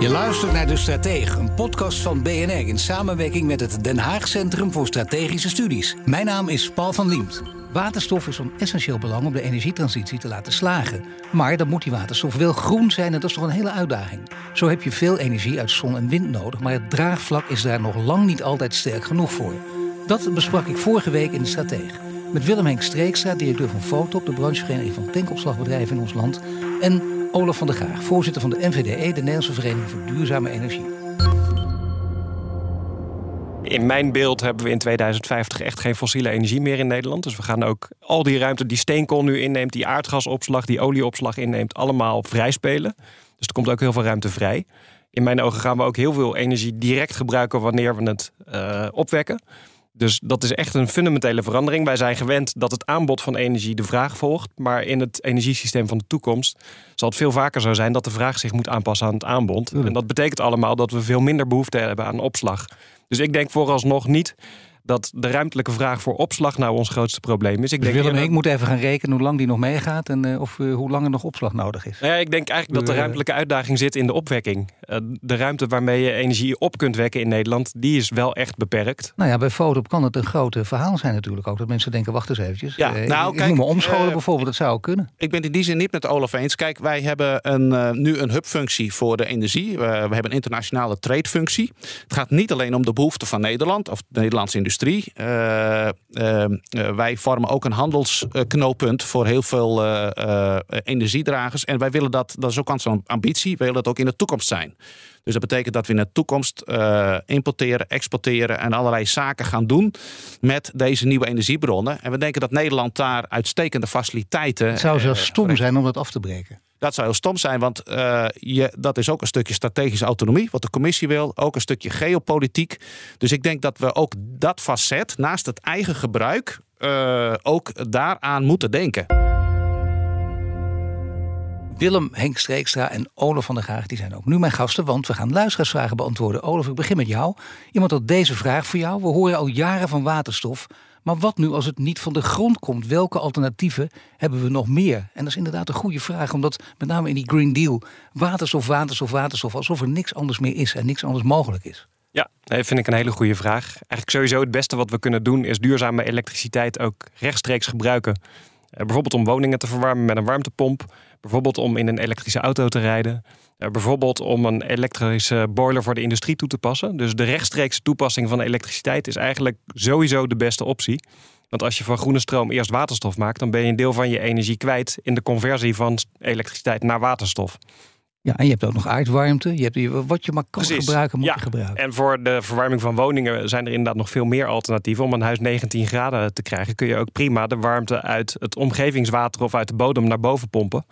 Je luistert naar De Stratege, een podcast van BNR in samenwerking met het Den Haag Centrum voor Strategische Studies. Mijn naam is Paul van Liemt. Waterstof is van essentieel belang om de energietransitie te laten slagen. Maar dan moet die waterstof wel groen zijn en dat is toch een hele uitdaging. Zo heb je veel energie uit zon en wind nodig, maar het draagvlak is daar nog lang niet altijd sterk genoeg voor. Dat besprak ik vorige week in De Stratege. Met Willem Henk Streekstra, directeur van Fotop, de branchevereniging van tankopslagbedrijven in ons land. En Olaf van der Graag, voorzitter van de NVDE, de Nederlandse Vereniging voor Duurzame Energie. In mijn beeld hebben we in 2050 echt geen fossiele energie meer in Nederland. Dus we gaan ook al die ruimte die steenkool nu inneemt, die aardgasopslag, die olieopslag inneemt, allemaal vrijspelen. Dus er komt ook heel veel ruimte vrij. In mijn ogen gaan we ook heel veel energie direct gebruiken wanneer we het uh, opwekken. Dus dat is echt een fundamentele verandering. Wij zijn gewend dat het aanbod van energie de vraag volgt. Maar in het energiesysteem van de toekomst zal het veel vaker zo zijn dat de vraag zich moet aanpassen aan het aanbod. En dat betekent allemaal dat we veel minder behoefte hebben aan opslag. Dus ik denk vooralsnog niet dat de ruimtelijke vraag voor opslag nou ons grootste probleem is. Ik dus denk Willem, ik moet even gaan rekenen hoe lang die nog meegaat en uh, of uh, hoe lang er nog opslag nodig is. Ja, ik denk eigenlijk dat de ruimtelijke uitdaging zit in de opwekking. Uh, de ruimte waarmee je energie op kunt wekken in Nederland, die is wel echt beperkt. Nou ja, bij Fotop kan het een groot verhaal zijn natuurlijk ook. Dat mensen denken, wacht eens eventjes. Ja, nou, ik, kijk, me omscholen bijvoorbeeld, dat zou ook kunnen. Ik ben in die zin niet met Olaf eens. Kijk, wij hebben een, nu een hubfunctie voor de energie. we hebben een internationale tradefunctie. Het gaat niet alleen om de behoeften van Nederland of de Nederlandse industrie. Eh, eh, eh, wij vormen ook een handelsknooppunt voor heel veel energiedragers. En wij willen dat, dat is ook onze ambitie, we willen dat ook in de toekomst zijn. Dus dat betekent dat we in de toekomst importeren, exporteren en allerlei zaken gaan doen met deze nieuwe energiebronnen. En we denken dat Nederland daar uitstekende faciliteiten. Het zou zo stom zijn om dat af te breken. Dat zou heel stom zijn, want uh, je, dat is ook een stukje strategische autonomie, wat de commissie wil. Ook een stukje geopolitiek. Dus ik denk dat we ook dat facet, naast het eigen gebruik, uh, ook daaraan moeten denken. Willem, Henk Streekstra en Olaf van der Graag die zijn ook nu mijn gasten, want we gaan luisteraarsvragen beantwoorden. Olaf, ik begin met jou. Iemand had deze vraag voor jou. We horen al jaren van waterstof. Maar wat nu als het niet van de grond komt? Welke alternatieven hebben we nog meer? En dat is inderdaad een goede vraag, omdat met name in die Green Deal waterstof, waterstof, waterstof, alsof er niks anders meer is en niks anders mogelijk is. Ja, dat vind ik een hele goede vraag. Eigenlijk sowieso het beste wat we kunnen doen is duurzame elektriciteit ook rechtstreeks gebruiken. Eh, bijvoorbeeld om woningen te verwarmen met een warmtepomp. Bijvoorbeeld om in een elektrische auto te rijden. Uh, bijvoorbeeld om een elektrische boiler voor de industrie toe te passen. Dus de rechtstreekse toepassing van elektriciteit is eigenlijk sowieso de beste optie. Want als je van groene stroom eerst waterstof maakt, dan ben je een deel van je energie kwijt in de conversie van elektriciteit naar waterstof. Ja, en je hebt ook nog aardwarmte. Je hebt, wat je maar kan gebruiken, moet je gebruiken. En voor de verwarming van woningen zijn er inderdaad nog veel meer alternatieven. Om een huis 19 graden te krijgen, kun je ook prima de warmte uit het omgevingswater of uit de bodem naar boven pompen.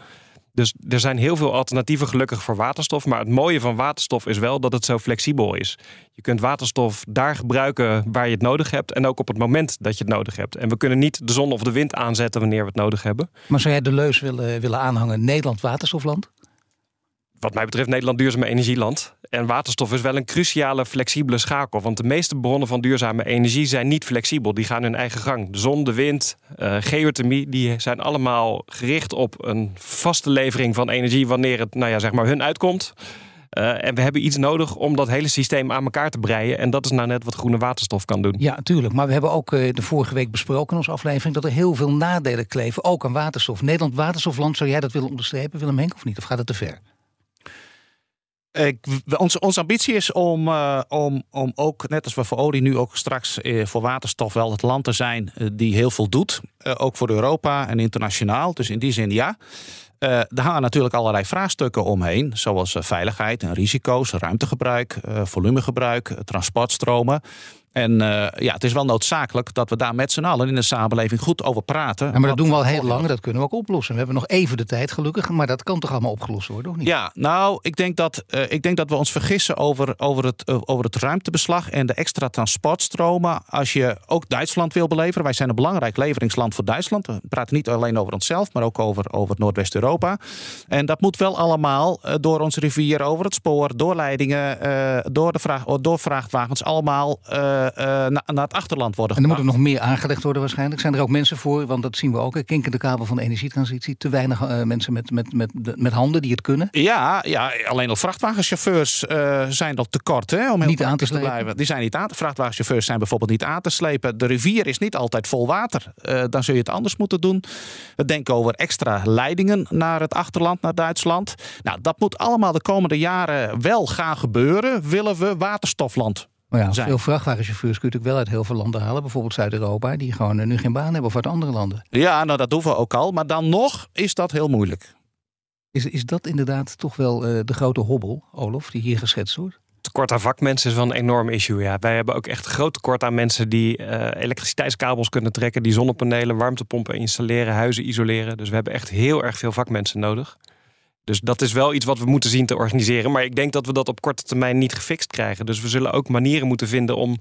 Dus er zijn heel veel alternatieven gelukkig voor waterstof. Maar het mooie van waterstof is wel dat het zo flexibel is. Je kunt waterstof daar gebruiken waar je het nodig hebt. En ook op het moment dat je het nodig hebt. En we kunnen niet de zon of de wind aanzetten wanneer we het nodig hebben. Maar zou jij de leus willen, willen aanhangen Nederland waterstofland? Wat mij betreft Nederland duurzame energieland. En waterstof is wel een cruciale, flexibele schakel. Want de meeste bronnen van duurzame energie zijn niet flexibel. Die gaan hun eigen gang. De zon, de wind, uh, geothermie, die zijn allemaal gericht op een vaste levering van energie wanneer het nou ja, zeg maar hun uitkomt. Uh, en we hebben iets nodig om dat hele systeem aan elkaar te breien. En dat is nou net wat groene waterstof kan doen. Ja, tuurlijk. Maar we hebben ook uh, de vorige week besproken in onze aflevering... dat er heel veel nadelen kleven, ook aan waterstof. Nederland waterstofland, zou jij dat willen onderstrepen, Willem Henk, of niet? Of gaat het te ver? Ik, onze, ambitie is om, uh, om, om ook, net als we voor olie nu ook straks uh, voor waterstof wel het land te zijn uh, die heel veel doet. ook voor Europa en internationaal. Dus in die zin ja. daar hangen natuurlijk allerlei vraagstukken omheen. Zoals veiligheid en risico's, ruimtegebruik, volumegebruik, transportstromen. En uh, ja, het is wel noodzakelijk dat we daar met z'n allen in de samenleving goed over praten. Ja, maar dat doen we al heel lang, dat kunnen we ook oplossen. We hebben nog even de tijd gelukkig, maar dat kan toch allemaal opgelost worden, of niet? Ja, nou, ik denk dat, uh, ik denk dat we ons vergissen over, over, het, uh, over het ruimtebeslag en de extra transportstromen. Als je ook Duitsland wil beleveren, wij zijn een belangrijk leveringsland voor Duitsland. We praten niet alleen over onszelf, maar ook over, over Noordwest-Europa. En dat moet wel allemaal door onze rivier, over het spoor, door leidingen, door, de vraag, door vrachtwagens, allemaal uh, naar het achterland worden En er moet er nog meer aangelegd worden waarschijnlijk. Zijn er ook mensen voor, want dat zien we ook. Kinken de kabel van de energietransitie. Te weinig uh, mensen met, met, met, met handen die het kunnen. Ja, ja alleen al vrachtwagenchauffeurs zijn dat tekort hè, om niet aan te, te blijven. Die zijn niet aan. Vrachtwagenchauffeurs zijn bijvoorbeeld niet aan te slepen. De rivier is niet altijd vol water. dan zul je het anders moeten doen. We denken over extra leidingen naar het achterland, naar Duitsland. Nou, dat moet allemaal de komende jaren wel gaan gebeuren. Willen we waterstofland maar ja, veel vrachtwagenchauffeurs kun je natuurlijk wel uit heel veel landen halen. Bijvoorbeeld Zuid-Europa, die gewoon eh, nu geen baan hebben of uit andere landen. Ja, nou dat doen we ook al. Maar dan nog is dat heel moeilijk. Is, is dat inderdaad toch wel uh, de grote hobbel, Olof, die hier geschetst wordt? tekort aan vakmensen is wel een enorm issue. Ja. Wij hebben ook echt groot tekort aan mensen die uh, elektriciteitskabels kunnen trekken, die zonnepanelen, warmtepompen installeren, huizen isoleren. Dus we hebben echt heel erg veel vakmensen nodig. Dus dat is wel iets wat we moeten zien te organiseren. Maar ik denk dat we dat op korte termijn niet gefixt krijgen. Dus we zullen ook manieren moeten vinden om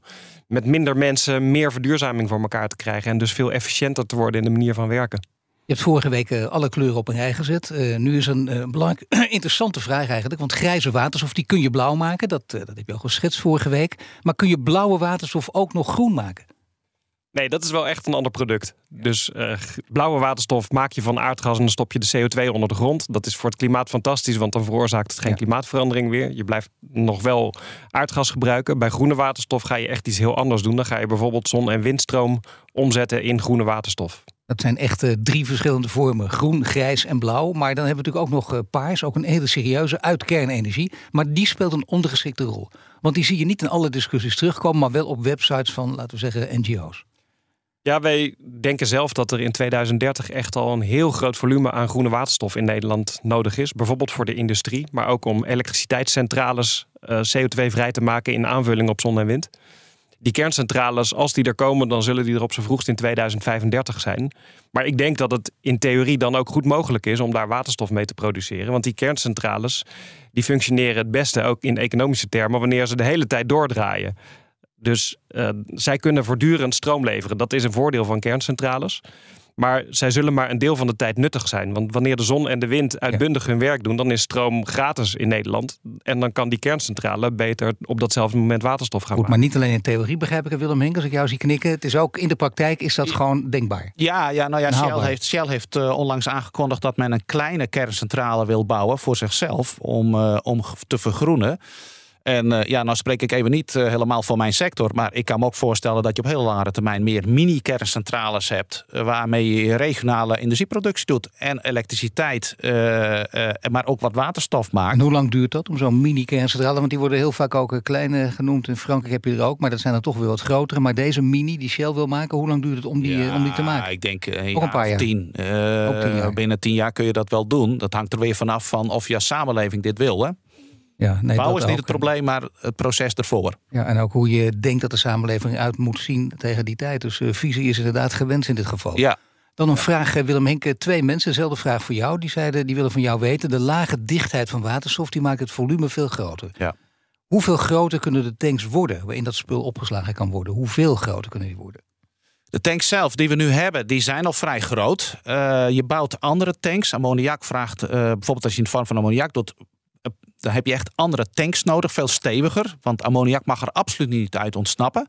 met minder mensen meer verduurzaming voor elkaar te krijgen. En dus veel efficiënter te worden in de manier van werken. Je hebt vorige week eh, alle kleuren op een rij gezet. Uh, nu is een uh, belangrijk, interessante vraag eigenlijk. Want grijze waterstof die kun je blauw maken. Dat, dat heb je al geschetst vorige week. Maar kun je blauwe waterstof ook nog groen maken? Nee, dat is wel echt een ander product. Dus uh, blauwe waterstof maak je van aardgas en dan stop je de CO2 onder de grond. Dat is voor het klimaat fantastisch, want dan veroorzaakt het geen ja. klimaatverandering weer. Je blijft nog wel aardgas gebruiken. Bij groene waterstof ga je echt iets heel anders doen. Dan ga je bijvoorbeeld zon- en windstroom omzetten in groene waterstof. Dat zijn echt uh, drie verschillende vormen: groen, grijs en blauw. Maar dan hebben we natuurlijk ook nog uh, paars, ook een hele serieuze uit kernenergie. Maar die speelt een ondergeschikte rol. Want die zie je niet in alle discussies terugkomen, maar wel op websites van, laten we zeggen, NGO's. Ja, wij denken zelf dat er in 2030 echt al een heel groot volume aan groene waterstof in Nederland nodig is. Bijvoorbeeld voor de industrie, maar ook om elektriciteitscentrales uh, CO2-vrij te maken in aanvulling op zon en wind. Die kerncentrales, als die er komen, dan zullen die er op z'n vroegst in 2035 zijn. Maar ik denk dat het in theorie dan ook goed mogelijk is om daar waterstof mee te produceren. Want die kerncentrales die functioneren het beste ook in economische termen wanneer ze de hele tijd doordraaien. Dus uh, zij kunnen voortdurend stroom leveren. Dat is een voordeel van kerncentrales. Maar zij zullen maar een deel van de tijd nuttig zijn. Want wanneer de zon en de wind uitbundig hun werk doen, dan is stroom gratis in Nederland. En dan kan die kerncentrale beter op datzelfde moment waterstof gaan Goed, maken. Maar niet alleen in theorie begrijp ik, Willem Henk, als ik jou zie knikken. Het is ook in de praktijk is dat gewoon denkbaar. Ja, ja nou ja, Shell heeft, Shell heeft uh, onlangs aangekondigd dat men een kleine kerncentrale wil bouwen voor zichzelf om, uh, om te vergroenen. En uh, ja, nou spreek ik even niet uh, helemaal voor mijn sector. Maar ik kan me ook voorstellen dat je op heel lange termijn meer mini-kerncentrales hebt. Uh, waarmee je regionale energieproductie doet. En elektriciteit, maar ook wat waterstof maakt. En hoe lang duurt dat om zo'n mini-kerncentrale? Want die worden heel vaak ook kleine genoemd. In Frankrijk heb je er ook, maar dat zijn er toch weer wat grotere. Maar deze mini die Shell wil maken, hoe lang duurt het om die, ja, om die te maken? Ik denk een, een paar jaar. Tien. tien jaar. Binnen tien jaar kun je dat wel doen. Dat hangt er weer vanaf van of je samenleving dit wil. Hè? Ja, nee, Bouwen is niet het probleem, maar het proces ervoor. Ja, en ook hoe je denkt dat de samenleving uit moet zien tegen die tijd. Dus uh, visie is inderdaad gewenst in dit geval. Ja. Dan een vraag, Willem Henke. Twee mensen, dezelfde vraag voor jou. Die zeiden, die willen van jou weten. De lage dichtheid van waterstof, die maakt het volume veel groter. Ja. Hoeveel groter kunnen de tanks worden waarin dat spul opgeslagen kan worden? Hoeveel groter kunnen die worden? De tanks zelf die we nu hebben, die zijn al vrij groot. Uh, je bouwt andere tanks. Ammoniak vraagt, uh, bijvoorbeeld als je in de vorm van ammoniak doet, dan heb je echt andere tanks nodig, veel steviger. Want ammoniak mag er absoluut niet uit ontsnappen.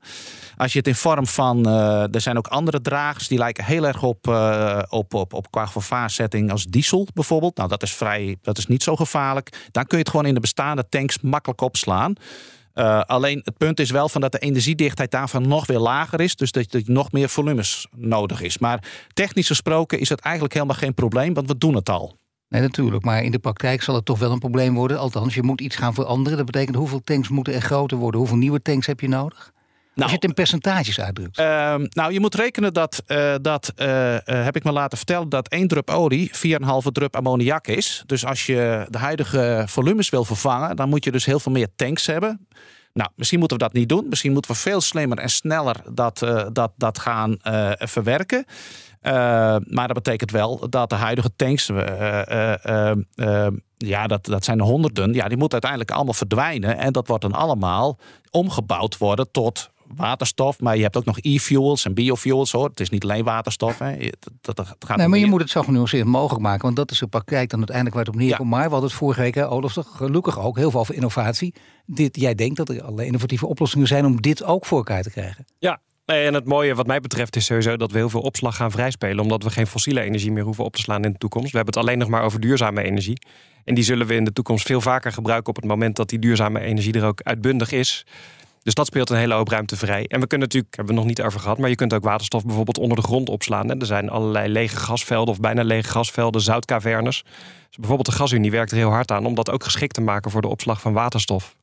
Als je het in vorm van. Uh, er zijn ook andere dragers die lijken heel erg op, uh, op, op, op qua vervaarzetting als diesel bijvoorbeeld. Nou, dat is vrij. Dat is niet zo gevaarlijk. Dan kun je het gewoon in de bestaande tanks makkelijk opslaan. Uh, alleen het punt is wel van dat de energiedichtheid daarvan nog weer lager is. Dus dat, dat nog meer volumes nodig is. Maar technisch gesproken is het eigenlijk helemaal geen probleem, want we doen het al. Nee, natuurlijk. Maar in de praktijk zal het toch wel een probleem worden. Althans, je moet iets gaan veranderen. Dat betekent hoeveel tanks moeten er groter worden? Hoeveel nieuwe tanks heb je nodig? Nou, Als je het in percentages uitdrukt. Uh, nou, je moet rekenen dat, uh, dat uh, heb ik me laten vertellen, dat één drup olie 4,5 drup ammoniak is. Dus als je de huidige volumes wil vervangen, dan moet je dus heel veel meer tanks hebben. Nou, misschien moeten we dat niet doen. Misschien moeten we veel slimmer en sneller dat, dat, dat gaan verwerken. Maar dat betekent wel dat de huidige tanks, ja, dat, dat zijn honderden, ja, die moeten uiteindelijk allemaal verdwijnen. En dat wordt dan allemaal omgebouwd worden tot waterstof, maar je hebt ook nog e-fuels en biofuels hoor. Het is niet alleen waterstof. Hè. Dat, dat, gaat nee, maar je moet het zo genuanceerd mogelijk maken, want dat is de praktijk dan uiteindelijk waar het op neerkomt. Maar we hadden het vorige week, hè, Olaf, gelukkig ook heel veel over innovatie. Dit, jij denkt dat er allerlei innovatieve oplossingen zijn om dit ook voor elkaar te krijgen. Ja, en het mooie wat mij betreft is sowieso dat we heel veel opslag gaan vrijspelen. Omdat we geen fossiele energie meer hoeven op te slaan in de toekomst. We hebben het alleen nog maar over duurzame energie. En die zullen we in de toekomst veel vaker gebruiken op het moment dat die duurzame energie er ook uitbundig is. Dus dat speelt een hele hoop ruimte vrij. En we kunnen natuurlijk, hebben we nog niet over gehad, maar je kunt ook waterstof bijvoorbeeld onder de grond opslaan. Er zijn allerlei lege gasvelden of bijna lege gasvelden, zoutcavernes. Dus bijvoorbeeld de gasunie werkt er heel hard aan om dat ook geschikt te maken voor de opslag van waterstof.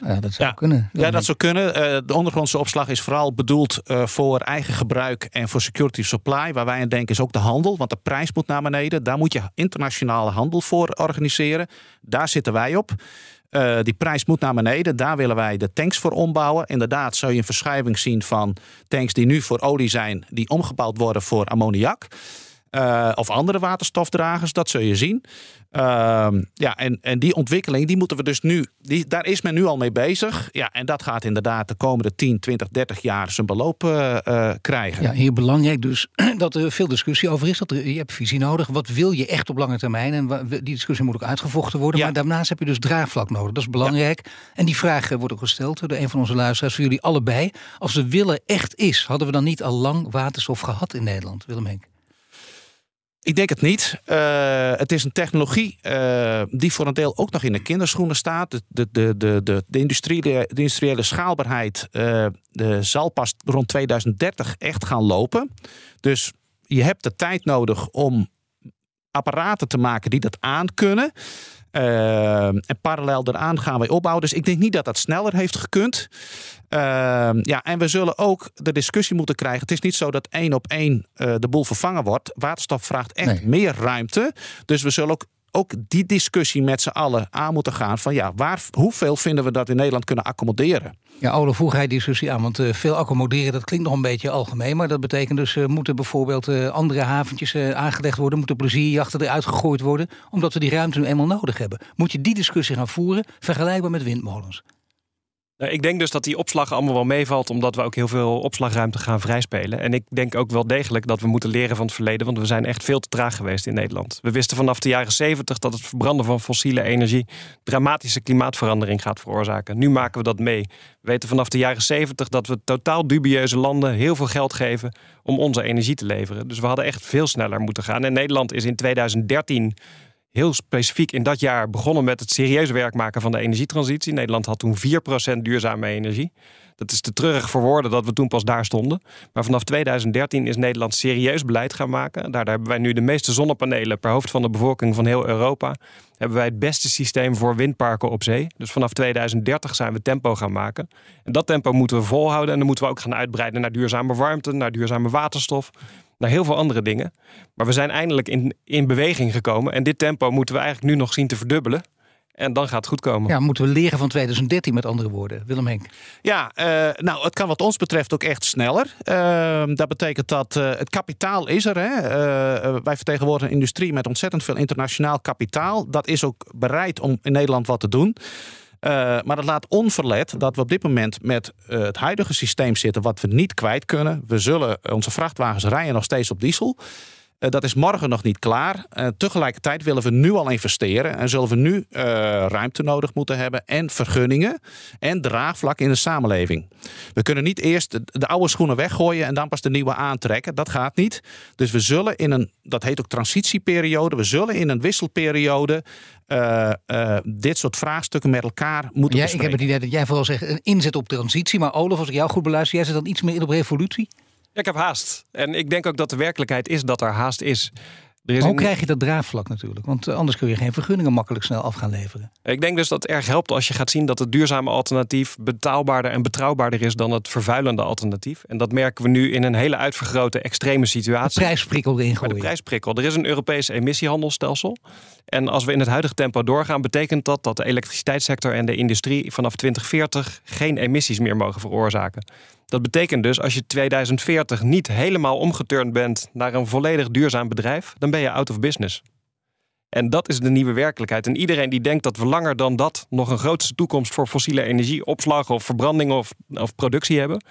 Ja, dat zou kunnen. Ja, dat zou kunnen. Eh, de ondergrondse opslag is vooral bedoeld eh, voor eigen gebruik en voor security supply. Waar wij aan denken is ook de handel, want de prijs moet naar beneden. Daar moet je internationale handel voor organiseren. Daar zitten wij op. Uh, die prijs moet naar beneden. Daar willen wij de tanks voor ombouwen. Inderdaad, zou je een verschuiving zien van tanks die nu voor olie zijn, die omgebouwd worden voor ammoniak. Uh, of andere waterstofdragers, dat zul je zien. Uh, ja, en, en die ontwikkeling, die moeten we dus nu, die, daar is men nu al mee bezig. Ja, en dat gaat inderdaad de komende 10, 20, 30 jaar zijn beloop uh, krijgen. Ja, hier belangrijk dus dat er veel discussie over is. Dat er, je hebt visie nodig. Wat wil je echt op lange termijn? En die discussie moet ook uitgevochten worden. Ja. Maar daarnaast heb je dus draagvlak nodig. Dat is belangrijk. Ja. En die vraag wordt ook gesteld door een van onze luisteraars, voor jullie allebei. Als de willen echt is, hadden we dan niet al lang waterstof gehad in Nederland, Willem Henk? Ik denk het niet. Uh, het is een technologie uh, die voor een deel ook nog in de kinderschoenen staat. De, de, de, de, de, de industriële schaalbaarheid uh, de zal pas rond 2030 echt gaan lopen. Dus je hebt de tijd nodig om apparaten te maken die dat aankunnen. Uh, en parallel daaraan gaan wij opbouwen. Dus ik denk niet dat dat sneller heeft gekund. Uh, ja, en we zullen ook de discussie moeten krijgen. Het is niet zo dat één op één uh, de boel vervangen wordt. Waterstof vraagt echt nee. meer ruimte. Dus we zullen ook ook die discussie met z'n allen aan moeten gaan. Van ja, waar, hoeveel vinden we dat in Nederland kunnen accommoderen? Ja, Olaf, voeg hij discussie aan. Want uh, veel accommoderen, dat klinkt nog een beetje algemeen. Maar dat betekent dus, uh, moeten bijvoorbeeld uh, andere haventjes aangelegd worden. Moeten plezierjachten eruit gegooid worden. Omdat we die ruimte nu eenmaal nodig hebben. Moet je die discussie gaan voeren, vergelijkbaar met windmolens. Nou, ik denk dus dat die opslag allemaal wel meevalt, omdat we ook heel veel opslagruimte gaan vrijspelen. En ik denk ook wel degelijk dat we moeten leren van het verleden, want we zijn echt veel te traag geweest in Nederland. We wisten vanaf de jaren 70 dat het verbranden van fossiele energie dramatische klimaatverandering gaat veroorzaken. Nu maken we dat mee. We weten vanaf de jaren 70 dat we totaal dubieuze landen heel veel geld geven om onze energie te leveren. Dus we hadden echt veel sneller moeten gaan. En Nederland is in 2013 heel specifiek in dat jaar begonnen met het serieus werk maken van de energietransitie. Nederland had toen 4% duurzame energie. Dat is te treurig voor woorden dat we toen pas daar stonden. Maar vanaf 2013 is Nederland serieus beleid gaan maken. Daardoor hebben wij nu de meeste zonnepanelen per hoofd van de bevolking van heel Europa. Hebben wij het beste systeem voor windparken op zee. Dus vanaf 2030 zijn we tempo gaan maken. En dat tempo moeten we volhouden. En dan moeten we ook gaan uitbreiden naar duurzame warmte, naar duurzame waterstof naar heel veel andere dingen. Maar we zijn eindelijk in, in beweging gekomen. En dit tempo moeten we eigenlijk nu nog zien te verdubbelen. En dan gaat het goed komen. Ja, moeten we leren van 2013 met andere woorden. Willem Henk. Ja, uh, nou, het kan wat ons betreft ook echt sneller. Uh, dat betekent dat uh, het kapitaal is er. Hè. wij vertegenwoordigen een industrie met ontzettend veel internationaal kapitaal. Dat is ook bereid om in Nederland wat te doen. Uh, maar dat laat onverlet dat we op dit moment met uh, het huidige systeem zitten wat we niet kwijt kunnen. We zullen onze vrachtwagens rijden nog steeds op diesel. Uh, dat is morgen nog niet klaar. tegelijkertijd willen we nu al investeren en zullen we nu ruimte nodig moeten hebben en vergunningen en draagvlak in de samenleving. We kunnen niet eerst de, de, oude schoenen weggooien en dan pas de nieuwe aantrekken. Dat gaat niet. Dus we zullen in een, dat heet ook transitieperiode, we zullen in een wisselperiode uh, uh, dit soort vraagstukken met elkaar moeten ja, Ik heb het idee dat jij vooral zegt een inzet op transitie. Maar Olaf, als ik jou goed beluister, jij zit dan iets meer in op revolutie? Ik heb haast. En ik denk ook dat de werkelijkheid is dat er haast is. Hoe een... krijg je dat draagvlak natuurlijk? Want eh, anders kun je geen vergunningen makkelijk snel af gaan leveren. Ik denk dus dat het erg helpt als je gaat zien dat het duurzame alternatief betaalbaarder en betrouwbaarder is dan het vervuilende alternatief. En dat merken we nu in een hele uitvergrote extreme situatie. De prijsprikkel erin gooien. De prijsprikkel. Er is een Europees emissiehandelsstelsel. En als we in het huidige tempo doorgaan, betekent dat dat de elektriciteitssector en de industrie vanaf 2040 geen emissies meer mogen veroorzaken. Dat betekent dus als je 2040 niet helemaal omgeturnd bent naar een volledig duurzaam bedrijf, dan ben je out of business. En dat is de nieuwe werkelijkheid. En iedereen die denkt dat we langer dan dat nog een grootste toekomst voor fossiele energie, opslag of verbranding of, of productie hebben,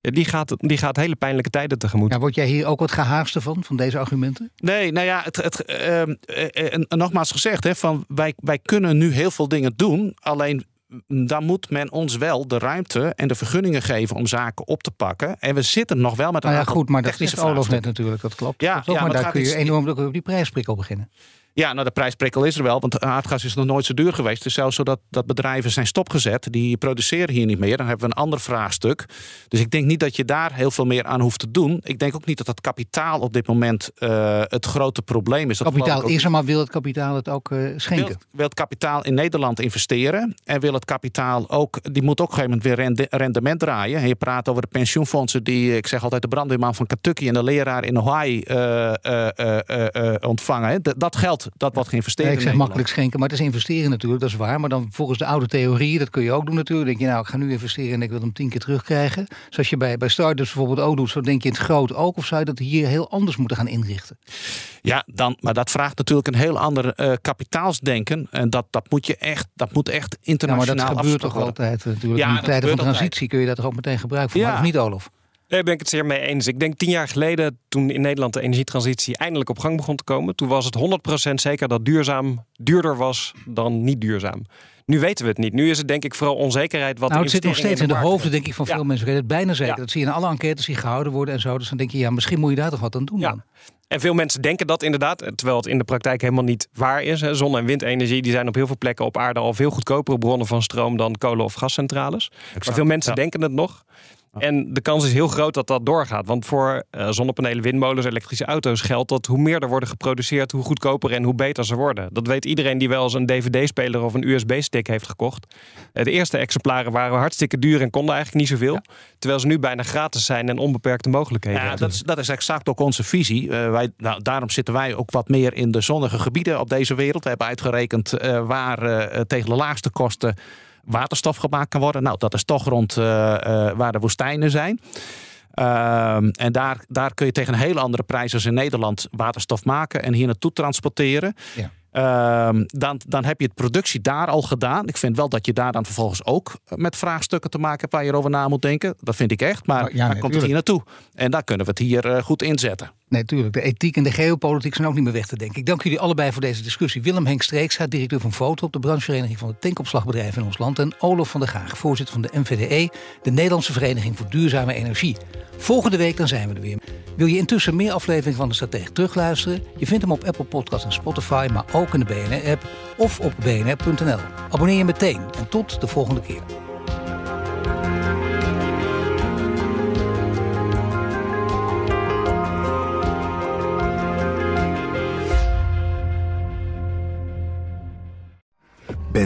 die gaat, die gaat hele pijnlijke tijden tegemoet. Ja, word jij hier ook wat gehaagste van, van deze argumenten? Nee, nou ja, het, het, uh, nogmaals gezegd, hè, van wij, wij kunnen nu heel veel dingen doen. Alleen dan moet men ons wel de ruimte en de vergunningen geven om zaken op te pakken. En we zitten nog wel met een nou ja, goed, maar dat is Olaf net natuurlijk, dat klopt. Ja, ja maar, daar kun je enorm op die prijsprikkel beginnen. Ja, nou de prijsprikkel is er wel, want aardgas is nog nooit zo duur geweest. Het is zelfs zo dat, dat bedrijven zijn stopgezet, die produceren hier niet meer. Dan hebben we een ander vraagstuk. Dus ik denk niet dat je daar heel veel meer aan hoeft te doen. Ik denk ook niet dat het kapitaal op dit moment uh, het grote probleem is. Dat kapitaal is er, maar wil het kapitaal het ook uh, schenken? Wil, wil, het kapitaal in Nederland investeren en wil het kapitaal ook, die moet ook op een gegeven moment weer rendement draaien. En je praat over de pensioenfondsen die, ik zeg altijd, de brandweerman van Kentucky en de leraar in Hawaii uh, ontvangen. Dat geld dat wordt geïnvesteerd. ik zeg makkelijk schenken, maar het is investeren natuurlijk, dat is waar. Maar dan volgens de oude theorie, dat kun je ook doen natuurlijk. denk je, nou, ik ga nu investeren en ik wil hem tien keer terugkrijgen. Zoals je bij, bij startups bijvoorbeeld ook doet, zo denk je in het groot ook. Of zou je dat hier heel anders moeten gaan inrichten? Ja, dan, maar dat vraagt natuurlijk een heel ander uh, kapitaalsdenken. En dat, dat moet je echt, dat moet echt internationaal ja, maar dat gebeurt toch altijd natuurlijk. Ja, in tijden van transitie kun je dat toch ook meteen gebruiken. Voor ja. of niet, Olof? Daar ben ik het zeer mee eens. Ik denk tien jaar geleden, toen in Nederland de energietransitie eindelijk op gang begon te komen, toen was het 100% zeker dat duurzaam duurder was dan niet duurzaam. Nu weten we het niet. Nu is het denk ik vooral onzekerheid. Wat nou, het zit nog steeds in de, hoofden denk ik van veel mensen. Het bijna zeker. Dat zie je in alle enquêtes die gehouden worden en zo. Dus dan denk je, ja, misschien moet je daar toch wat aan doen ja. dan. En veel mensen denken dat inderdaad, terwijl het in de praktijk helemaal niet waar is. Zon- en windenergie die zijn op heel veel plekken op aarde al veel goedkopere bronnen van stroom dan kolen- of gascentrales. maar veel mensen denken het nog. En de kans is heel groot dat dat doorgaat. Want voor uh, zonnepanelen, windmolens, elektrische auto's geldt dat hoe meer er worden geproduceerd, hoe goedkoper en hoe beter ze worden. Dat weet iedereen die wel eens een DVD-speler of een USB-stick heeft gekocht. Uh, de eerste exemplaren waren hartstikke duur en konden eigenlijk niet zoveel. Terwijl ze nu bijna gratis zijn en onbeperkte mogelijkheden ja, Dat is, dat is exact ook onze visie. Uh, wij, nou, daarom zitten wij ook wat meer in de zonnige gebieden op deze wereld. We hebben uitgerekend waar tegen de laagste kosten waterstof gemaakt kan worden. Nou, dat is toch rond eh, eh, waar de woestijnen zijn. Ehm, en daar, daar kun je tegen een hele andere prijs als in Nederland waterstof maken en hier naartoe transporteren. Ja. Ehm, dan, dan heb je het productie daar al gedaan. Ik vind wel dat je daar dan vervolgens ook met vraagstukken te maken hebt waar je over na moet denken. Dat vind ik echt. Maar oh, dan komt het hier naartoe. En daar kunnen we het hier uh, goed inzetten. Nee, natuurlijk. De ethiek en de geopolitiek zijn ook niet meer weg te denken. Ik dank jullie allebei voor deze discussie. Willem Henk Streeksa, directeur van Foto op de branchevereniging van de tankopslagbedrijven in ons land. En Olof van der Gaag, voorzitter van de NVDE, de Nederlandse Vereniging voor Duurzame Energie. Volgende week dan zijn we er weer. Wil je intussen meer afleveringen van de Stratege terugluisteren? Je vindt hem op Apple Podcasts en Spotify, maar ook in de BNR-app of op bnr.nl. Abonneer je meteen en tot de volgende keer.